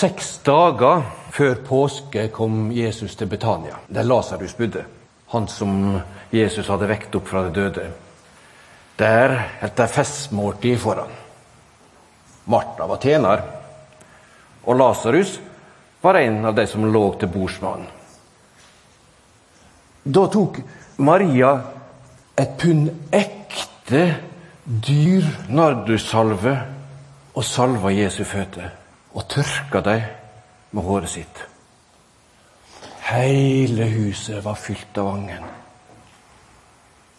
Seks dager før påske kom Jesus til Betania, der Lasarus bodde. Han som Jesus hadde vekt opp fra de døde. Der holdt de festmåltid foran. Martha var tjener, og Lasarus var en av de som lå til bords med han. Da tok Maria et pund ekte dyr nardussalve og salva Jesu føtter og tørka dem med håret sitt. Hele huset var fylt av vangen.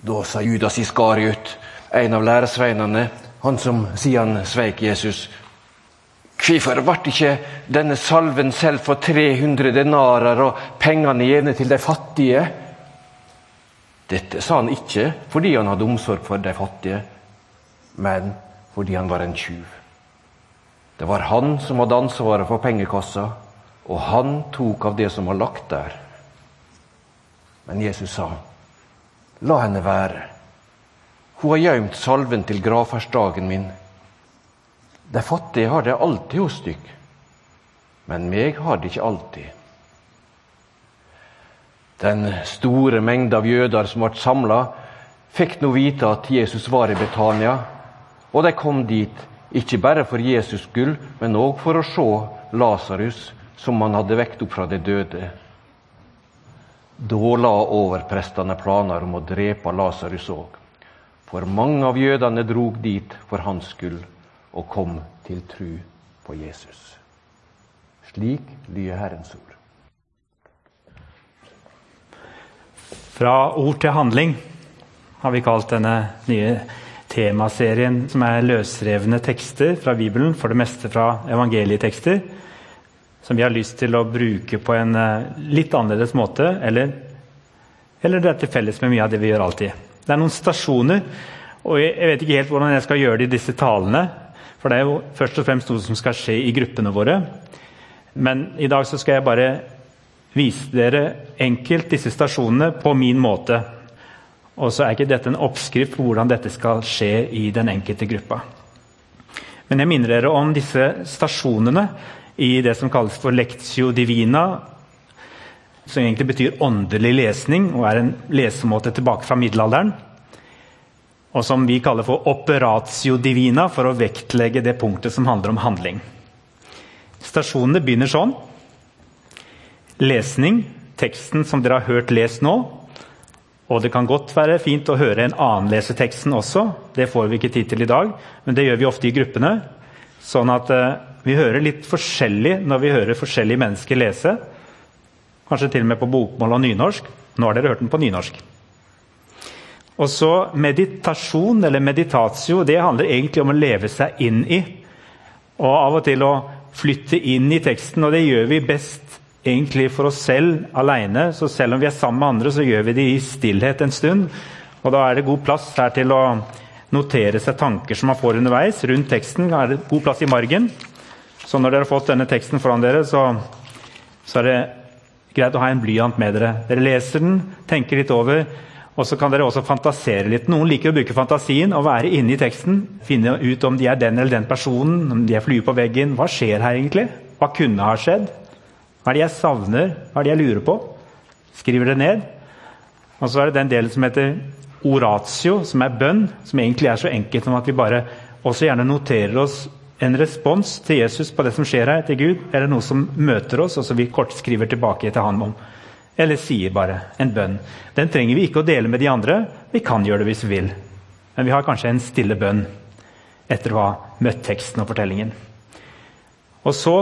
Da sa Judas Iskariot, en av læresveinene, han som siden sveik Jesus, Hvorfor ble ikke denne salven selv for 300 denarer og pengene gjevne til de fattige? Dette sa han ikke fordi han hadde omsorg for de fattige, men fordi han var en tjuv. Det var han som hadde ansvaret for pengekassa, og han tok av det som var lagt der. Men Jesus sa, 'La henne være. Hun har gjemt salven til gravferdsdagen min.' De fattige har det alltid hos dykk, men meg har det ikke alltid. Den store mengde av jøder som ble samla, fikk nå vite at Jesus var i Betania, og de kom dit ikke bare for Jesus skyld, men òg for å se Lasarus, som han hadde vekt opp fra de døde. Da la overprestene planer om å drepe Lasarus òg, for mange av jødene drog dit for hans skyld og kom til tru på Jesus. Slik lyder Herrens ord. Fra ord til handling har vi kalt denne nye temaserien, som er løsrevne tekster fra Bibelen, for det meste fra evangelietekster, som vi har lyst til å bruke på en eh, litt annerledes måte, eller, eller det er til felles med mye av det vi gjør alltid. Det er noen stasjoner, og jeg vet ikke helt hvordan jeg skal gjøre det i disse talene. For det er jo først og fremst noe som skal skje i gruppene våre. Men i dag så skal jeg bare vise dere enkelt disse stasjonene på min måte. Og så er ikke dette en oppskrift på hvordan dette skal skje i den enkelte gruppa. Men jeg minner dere om disse stasjonene i det som kalles for lectio divina, som egentlig betyr åndelig lesning og er en lesemåte tilbake fra middelalderen. Og som vi kaller for operatio divina, for å vektlegge det punktet som handler om handling. Stasjonene begynner sånn. Lesning, teksten som dere har hørt lest nå, og det kan godt være fint å høre en annen lese teksten også. Det får vi ikke tid til i dag, men det gjør vi ofte i gruppene. Sånn at uh, vi hører litt forskjellig når vi hører forskjellige mennesker lese. Kanskje til og med på bokmål og nynorsk. Nå har dere hørt den på nynorsk. Og så Meditasjon, eller meditatio, det handler egentlig om å leve seg inn i. Og av og til å flytte inn i teksten, og det gjør vi best egentlig for oss selv alene. Så selv om vi er sammen med andre, så gjør vi det i stillhet en stund. Og da er det god plass her til å notere seg tanker som man får underveis. Rundt teksten er det god plass i margen. Så når dere har fått denne teksten foran dere, så, så er det greit å ha en blyant med dere. Dere leser den, tenker litt over. Og så kan dere også fantasere litt. Noen liker å bruke fantasien og være inne i teksten. Finne ut om de er den eller den personen, om de er flue på veggen. Hva skjer her egentlig? Hva kunne ha skjedd? Hva er det jeg savner? Hva er det jeg lurer på? Skriver det ned. Og så er det den delen som heter oratio, som er bønn. Som egentlig er så enkelt som at vi bare også gjerne noterer oss en respons til Jesus på det som skjer her, til Gud, eller noe som møter oss, og som vi kort skriver tilbake til han om. Eller sier bare en bønn. Den trenger vi ikke å dele med de andre. Vi kan gjøre det hvis vi vil. Men vi har kanskje en stille bønn etter å ha møtt teksten og fortellingen. Og så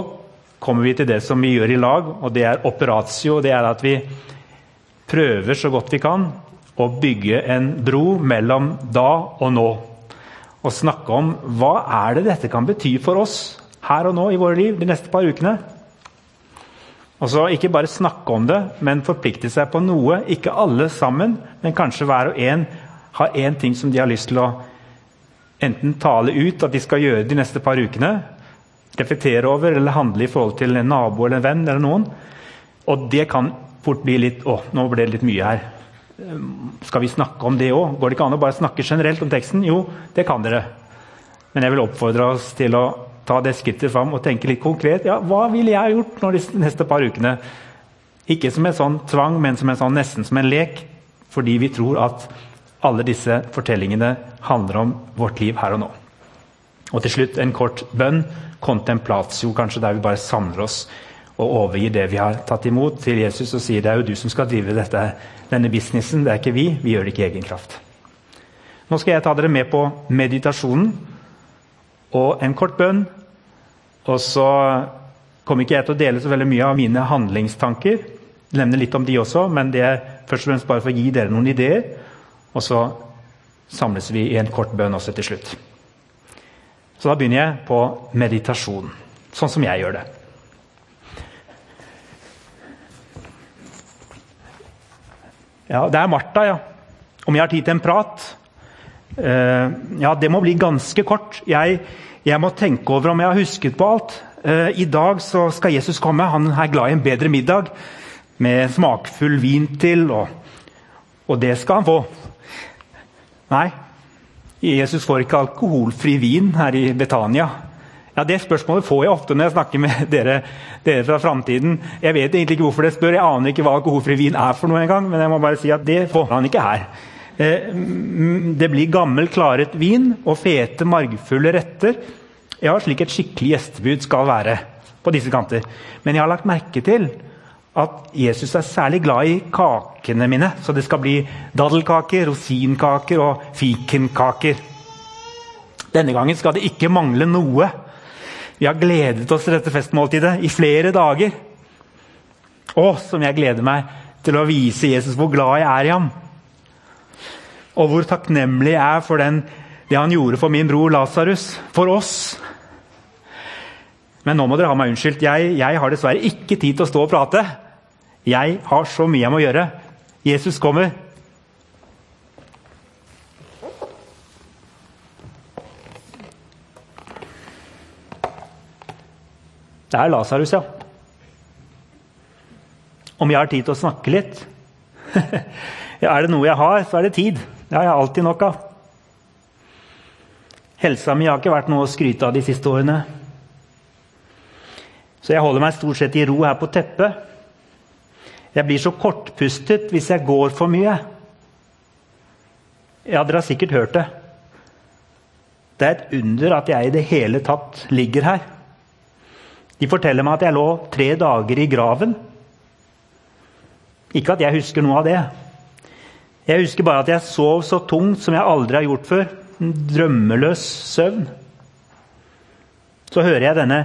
kommer vi til det som vi gjør i lag, og det er operatio. Det er at vi prøver så godt vi kan å bygge en bro mellom da og nå. Og snakke om hva er det dette kan bety for oss her og nå i våre liv de neste par ukene. Og så Ikke bare snakke om det, men forplikte seg på noe. Ikke alle sammen, men kanskje hver og en har én ting som de har lyst til å enten tale ut at de skal gjøre de neste par ukene, reflektere over eller handle i forhold til en nabo eller en venn eller noen. Og det kan fort bli litt Å, nå ble det litt mye her. Skal vi snakke om det òg? Går det ikke an å bare snakke generelt om teksten? Jo, det kan dere. Men jeg vil oppfordre oss til å ta det skrittet fram og tenke litt konkret. Ja, hva ville jeg gjort de neste par ukene? Ikke som en sånn tvang, men som en sånn, nesten som en lek. Fordi vi tror at alle disse fortellingene handler om vårt liv her og nå. Og til slutt en kort bønn. Contemplatio, kanskje der vi bare samler oss og overgir det vi har tatt imot, til Jesus og sier det er jo du som skal drive dette, denne businessen, det er ikke vi. Vi gjør det ikke i egen kraft. Nå skal jeg ta dere med på meditasjonen og en kort bønn. Og så kommer ikke jeg til å dele så veldig mye av mine handlingstanker. Nevne litt om de også, men det er først og fremst bare for å gi dere noen ideer. Og så samles vi i en kort bønn også til slutt. Så da begynner jeg på meditasjon, sånn som jeg gjør det. Ja, det er Martha, ja. Om jeg har tid til en prat? Uh, ja, det må bli ganske kort. Jeg, jeg, må tenke over om jeg har husket på alt. Uh, I dag så skal Jesus komme. Han er glad i en bedre middag med smakfull vin til, og, og det skal han få. Nei, Jesus får ikke alkoholfri vin her i Betania. Ja, Det spørsmålet får jeg ofte når jeg snakker med dere, dere fra framtiden. Jeg vet egentlig ikke hvorfor det spør, jeg aner ikke hva alkoholfri vin er for noe engang. Men jeg må bare si at det får han ikke her. Eh, det blir gammel, klaret vin og fete, margfulle retter. Ja, slik et skikkelig gjestebud skal være på disse kanter. Men jeg har lagt merke til at Jesus er særlig glad i kakene mine. Så det skal bli daddelkaker, rosinkaker og fikenkaker. Denne gangen skal det ikke mangle noe. Vi har gledet oss til dette festmåltidet i flere dager. Å, som jeg gleder meg til å vise Jesus hvor glad jeg er i ham. Og hvor takknemlig jeg er for den, det han gjorde for min bror Lasarus. For oss. Men nå må dere ha meg unnskyldt. Jeg, jeg har dessverre ikke tid til å stå og prate. Jeg har så mye jeg må gjøre. Jesus kommer. Det er Lasarus, ja. Om jeg har tid til å snakke litt? ja, er det noe jeg har, så er det tid. Det har jeg alltid nok av. Helsa mi har ikke vært noe å skryte av de siste årene. Så jeg holder meg stort sett i ro her på teppet. Jeg blir så kortpustet hvis jeg går for mye. Ja, dere har sikkert hørt det. Det er et under at jeg i det hele tatt ligger her. De forteller meg at jeg lå tre dager i graven. Ikke at jeg husker noe av det. Jeg husker bare at jeg sov så tungt som jeg aldri har gjort før. En drømmeløs søvn. Så hører jeg denne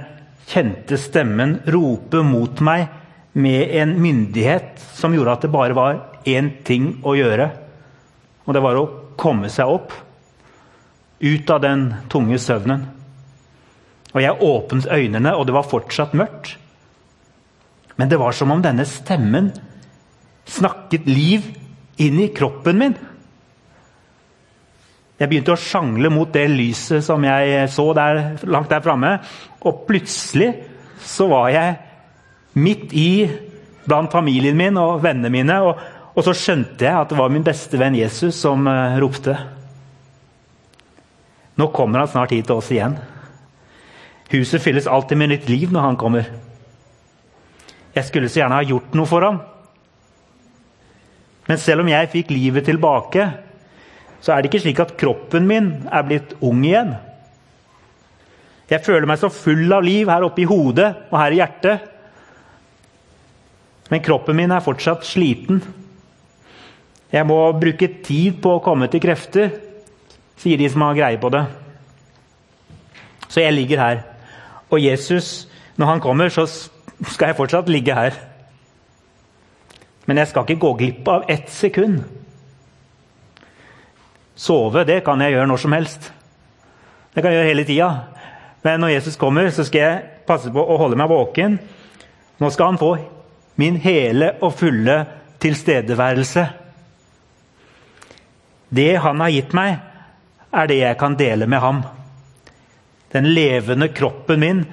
kjente stemmen rope mot meg med en myndighet som gjorde at det bare var én ting å gjøre. Og det var å komme seg opp. Ut av den tunge søvnen. Og jeg åpnet øynene, og det var fortsatt mørkt. Men det var som om denne stemmen snakket liv inn i kroppen min. Jeg begynte å sjangle mot det lyset som jeg så der, langt der framme. Og plutselig så var jeg midt i blant familien min og vennene mine. Og, og, så skjønte jeg at det var min beste venn Jesus som uh, ropte. Nå kommer han snart hit til oss igjen. Huset fylles alltid med nytt liv når han kommer. Jeg skulle så gjerne ha gjort noe for ham. Men selv om jeg fikk livet tilbake, så er det ikke slik at kroppen min er blitt ung igjen. Jeg føler meg så full av liv her oppe i hodet og her i hjertet men kroppen min er fortsatt sliten. Jeg må bruke tid på å komme til krefter, sier de som har greie på det. Så jeg ligger her. Og Jesus, når han kommer, så skal jeg fortsatt ligge her. Men jeg skal ikke gå glipp av ett sekund. Sove, det kan jeg gjøre når som helst. Det kan jeg gjøre hele tida. Men når Jesus kommer, så skal jeg passe på å holde meg våken. Nå skal han få min hele og fulle tilstedeværelse. Det han har gitt meg, er det jeg kan dele med ham. Den levende kroppen min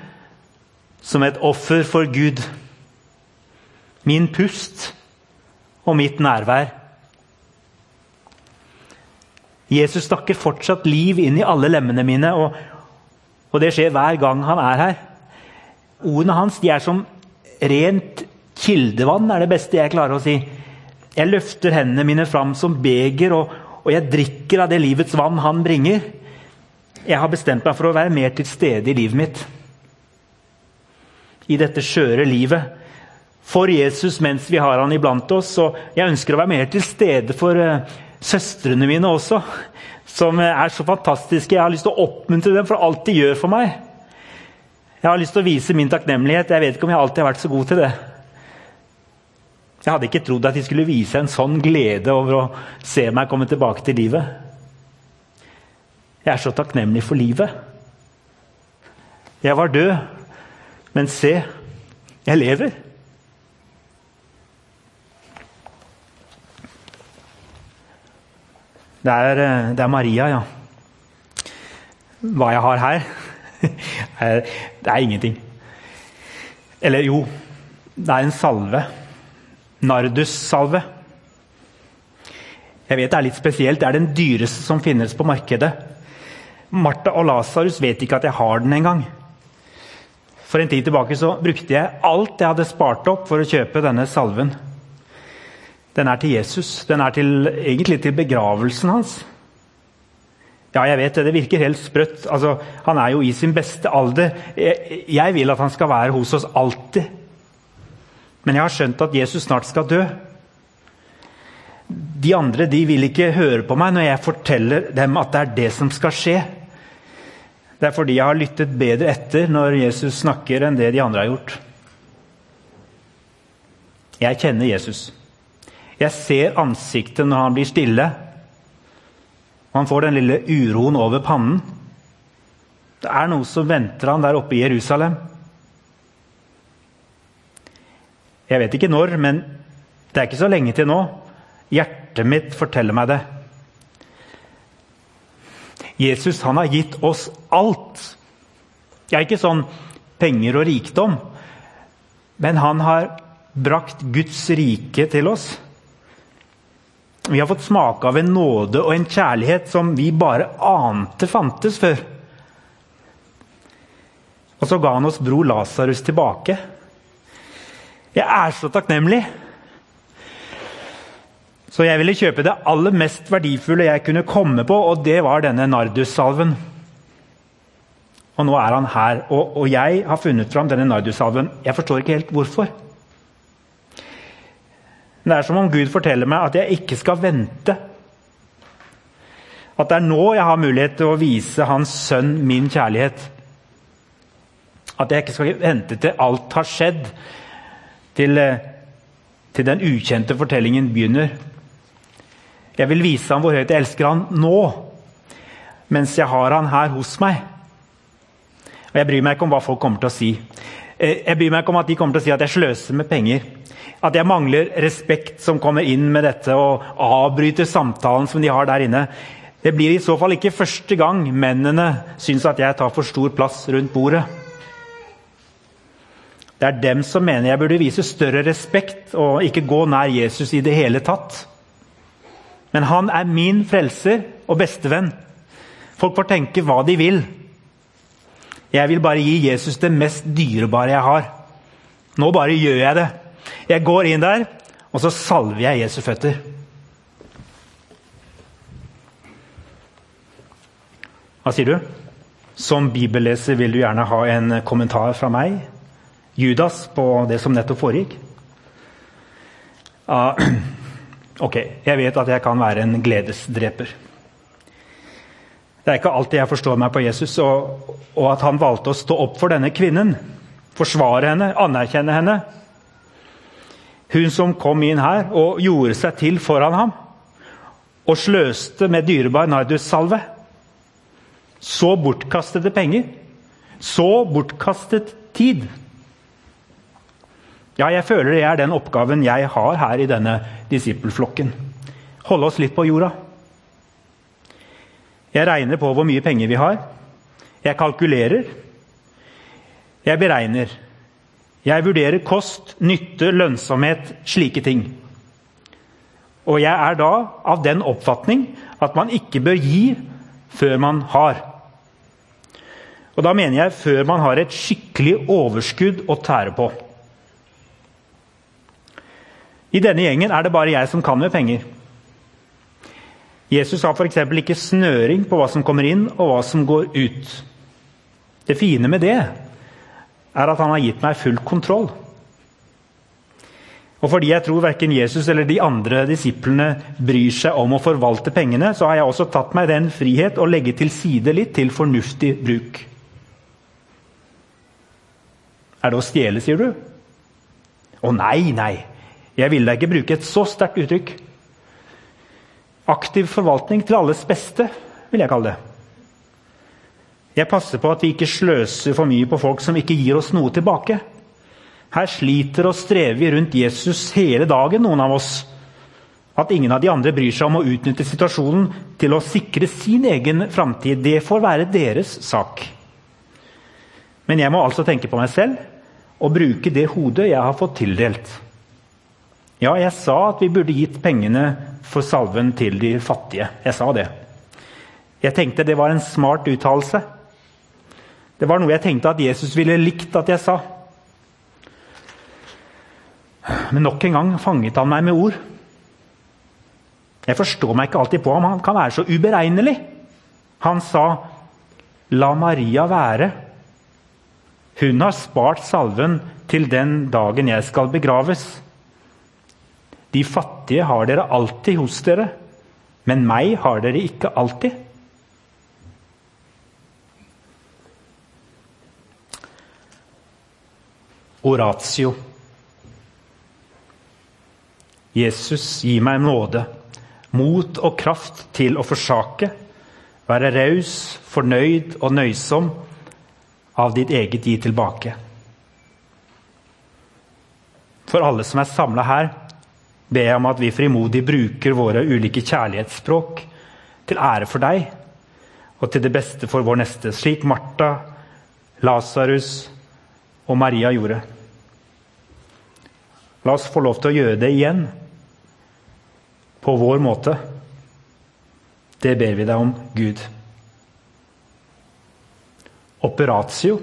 som et offer for Gud. Min pust og mitt nærvær. Jesus snakker fortsatt liv inn i alle lemmene mine. og Og det skjer hver gang han er her. Ordene hans de er som rent kildevann, er det beste jeg klarer å si. Jeg løfter hendene mine fram som beger, og, og jeg drikker av det livets vann han bringer. Jeg har bestemt meg for å være mer til stede i livet mitt. I dette skjøre livet. For Jesus mens vi har han iblant oss. Og jeg ønsker å være mer til stede for uh, søstrene mine også som er så fantastiske. Jeg har lyst til å oppmuntre dem for alt de gjør for meg. Jeg har lyst til å vise min takknemlighet. Jeg vet ikke om jeg alltid har vært så god til det. Jeg hadde ikke trodd at de skulle vise en sånn glede over å se meg komme tilbake til livet. Jeg er så takknemlig for livet. Jeg var død, men se, jeg lever. Det er, eh, det er, Maria, ja. Hva jeg har her Det er ingenting. Eller jo, det er en salve. Nardus-salve. Jeg vet det er litt spesielt. Det er den dyreste som finnes på markedet. Martha og Lasarus vet ikke at jeg har den engang. For en tid tilbake så brukte jeg alt jeg hadde spart opp for å kjøpe denne salven. Den er til Jesus. Den er til, egentlig til begravelsen hans. Ja, jeg vet det. Det virker helt sprøtt. Altså, han er jo i sin beste alder. Jeg, jeg vil at han skal være hos oss alltid. Men jeg har skjønt at Jesus snart skal dø. De andre de vil ikke høre på meg når jeg forteller dem at det er det som skal skje. Det er fordi jeg har lyttet bedre etter når Jesus snakker, enn det de andre har gjort. Jeg kjenner Jesus. Jeg ser ansiktet når han blir stille. Han får den lille uroen over pannen. Det er noe som venter han der oppe i Jerusalem. Jeg vet ikke når, men det er ikke så lenge til nå. Hjertet mitt forteller meg det. Jesus han har gitt oss alt. Ja, ikke sånn penger og rikdom, men han har brakt Guds rike til oss. Vi har fått smake av en nåde og en kjærlighet som vi bare ante fantes før. Og så ga han oss bror Lasarus tilbake. Jeg er så takknemlig. Så jeg ville kjøpe det aller mest verdifulle jeg kunne komme på, og det var denne Nardus-salven. Og nå er han her, og, og jeg har funnet fram denne Nardus-salven. Jeg forstår ikke helt hvorfor. Men det er som om Gud forteller meg at jeg ikke skal vente. At det er nå jeg har mulighet til å vise Hans sønn min kjærlighet. At jeg ikke skal vente til alt har skjedd, til, eh, til den ukjente fortellingen begynner. Jeg vil vise ham hvor høyt jeg elsker han nå, mens jeg har han her hos meg. Og Jeg bryr meg ikke om hva folk kommer til å si. Eh, jeg bryr meg ikke om at de kommer til å si at jeg sløser med penger. At jeg mangler respekt som kommer inn med dette og avbryter samtalen som de har der inne. Det blir i så fall ikke første gang mennene syns at jeg tar for stor plass rundt bordet. Det er dem som mener jeg burde vise større respekt og ikke gå nær Jesus i det hele tatt. Men han er min frelser og bestevenn. Folk får tenke hva de vil. Jeg vil bare gi Jesus det mest dyrebare jeg har. Nå bare gjør jeg det. Jeg går inn der, og så salver jeg Jesu føtter. Hva sier du? Som bibelleser vil du gjerne ha en kommentar fra meg, Judas, på det som nettopp foregikk? Uh, ok, jeg vet at jeg kan være en gledesdreper. Det er ikke alltid jeg forstår meg på Jesus, og, og at han valgte å stå opp for denne kvinnen. Forsvare henne, anerkjenne henne. Hun som kom inn her og gjorde seg til foran ham og sløste med dyrebar nardussalve. Så bortkastede penger. Så bortkastet tid. Ja, jeg føler det er den oppgaven jeg har her i denne disippelflokken. Holde oss litt på jorda. Jeg regner på hvor mye penger vi har. Jeg kalkulerer. Jeg beregner. Jeg vurderer kost, nytte, lønnsomhet, slike ting. Og jeg er da av den oppfatning at man ikke bør gi før man har. Og da mener jeg før man har et skikkelig overskudd å tære på. I denne gjengen er det bare jeg som kan med penger. Jesus har f.eks. ikke snøring på hva som kommer inn og hva som går ut. Det fine med det er at han har gitt meg full kontroll. Og fordi jeg tror verken Jesus eller de andre disiplene bryr seg om å forvalte pengene, så har jeg også tatt meg den frihet å legge til side litt til fornuftig bruk. Er det å stjele, sier du? Å nei, nei. Jeg vil da ikke bruke et så sterkt uttrykk. Aktiv forvaltning til alles beste, vil jeg kalle det. Jeg passer på at vi ikke sløser for mye på folk som ikke gir oss noe tilbake. Her sliter og strever vi rundt Jesus hele dagen, noen av oss. At ingen av de andre bryr seg om å utnytte situasjonen til å sikre sin egen framtid, det får være deres sak. Men jeg må altså tenke på meg selv og bruke det hodet jeg har fått tildelt. Ja, jeg sa at vi burde gitt pengene for salven til de fattige. Jeg sa det. Jeg tenkte det var en smart uttalelse. Det var noe jeg tenkte at Jesus ville likt at jeg sa. Men nok en gang fanget han meg med ord. Jeg forstår meg ikke alltid på ham. Han kan være så uberegnelig. Han sa, 'La Maria være'. Hun har spart salven til den dagen jeg skal begraves. De fattige har dere alltid hos dere, men meg har dere ikke alltid. Oratio. Jesus, gi meg nåde, mot og kraft til å forsake, være raus, fornøyd og nøysom, av ditt eget gi tilbake. For alle som er samla her, jeg om at vi frimodig bruker våre ulike kjærlighetsspråk til ære for deg og til det beste for vår neste, slik Martha, Lasarus og Maria gjorde. La oss få lov til å gjøre det igjen. På vår måte. Det ber vi deg om, Gud. Operatio.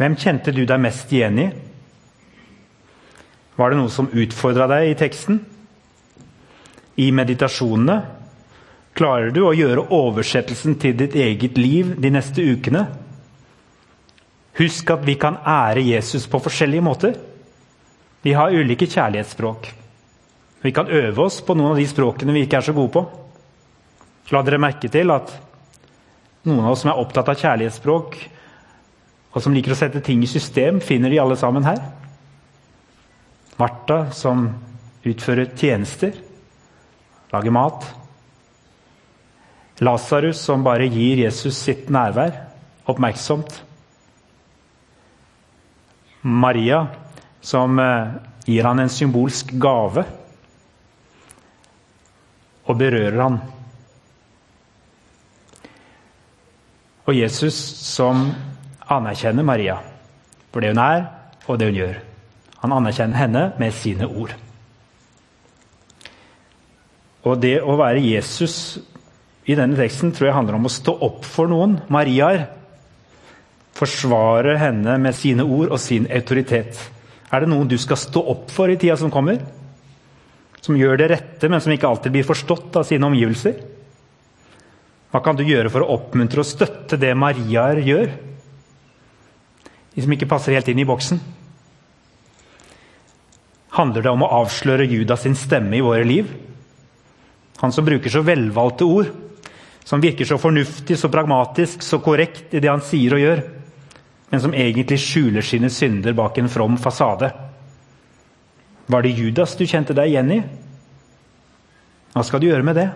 Hvem kjente du deg mest igjen i? Var det noe som utfordra deg i teksten? I meditasjonene? Klarer du å gjøre oversettelsen til ditt eget liv de neste ukene? Husk at vi kan ære Jesus på forskjellige måter. Vi har ulike kjærlighetsspråk. Vi kan øve oss på noen av de språkene vi ikke er så gode på. La dere merke til at noen av oss som er opptatt av kjærlighetsspråk, og som liker å sette ting i system, finner de alle sammen her. Martha, som utfører tjenester, lager mat. Lasarus, som bare gir Jesus sitt nærvær, oppmerksomt. Maria, som eh, gir han en symbolsk gave og berører han. Og Jesus som anerkjenner Maria for det hun er, og det hun gjør. Han anerkjenner henne med sine ord. Og det å være Jesus i denne teksten tror jeg handler om å stå opp for noen Mariaer forsvare henne med sine ord og sin autoritet. Er det noen du skal stå opp for i tida som kommer? Som gjør det rette, men som ikke alltid blir forstått av sine omgivelser? Hva kan du gjøre for å oppmuntre og støtte det Mariaer gjør? De som ikke passer helt inn i boksen? Handler det om å avsløre Judas sin stemme i våre liv? Han som bruker så velvalgte ord, som virker så fornuftig, så pragmatisk, så korrekt i det han sier og gjør men som egentlig skjuler sine synder bak en from fasade. Var det Judas du kjente deg igjen i? Hva skal du gjøre med det?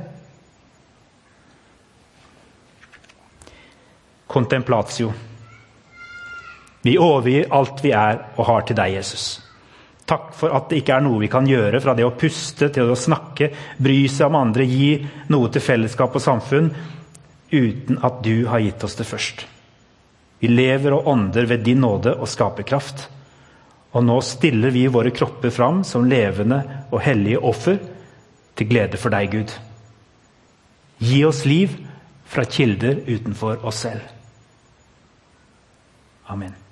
Contemplatio. Vi overgir alt vi er og har til deg, Jesus. Takk for at det ikke er noe vi kan gjøre, fra det å puste til å snakke, bry seg om andre, gi noe til fellesskap og samfunn, uten at du har gitt oss det først. Vi lever og ånder ved din nåde og skaperkraft. Og nå stiller vi våre kropper fram som levende og hellige offer til glede for deg, Gud. Gi oss liv fra kilder utenfor oss selv. Amen.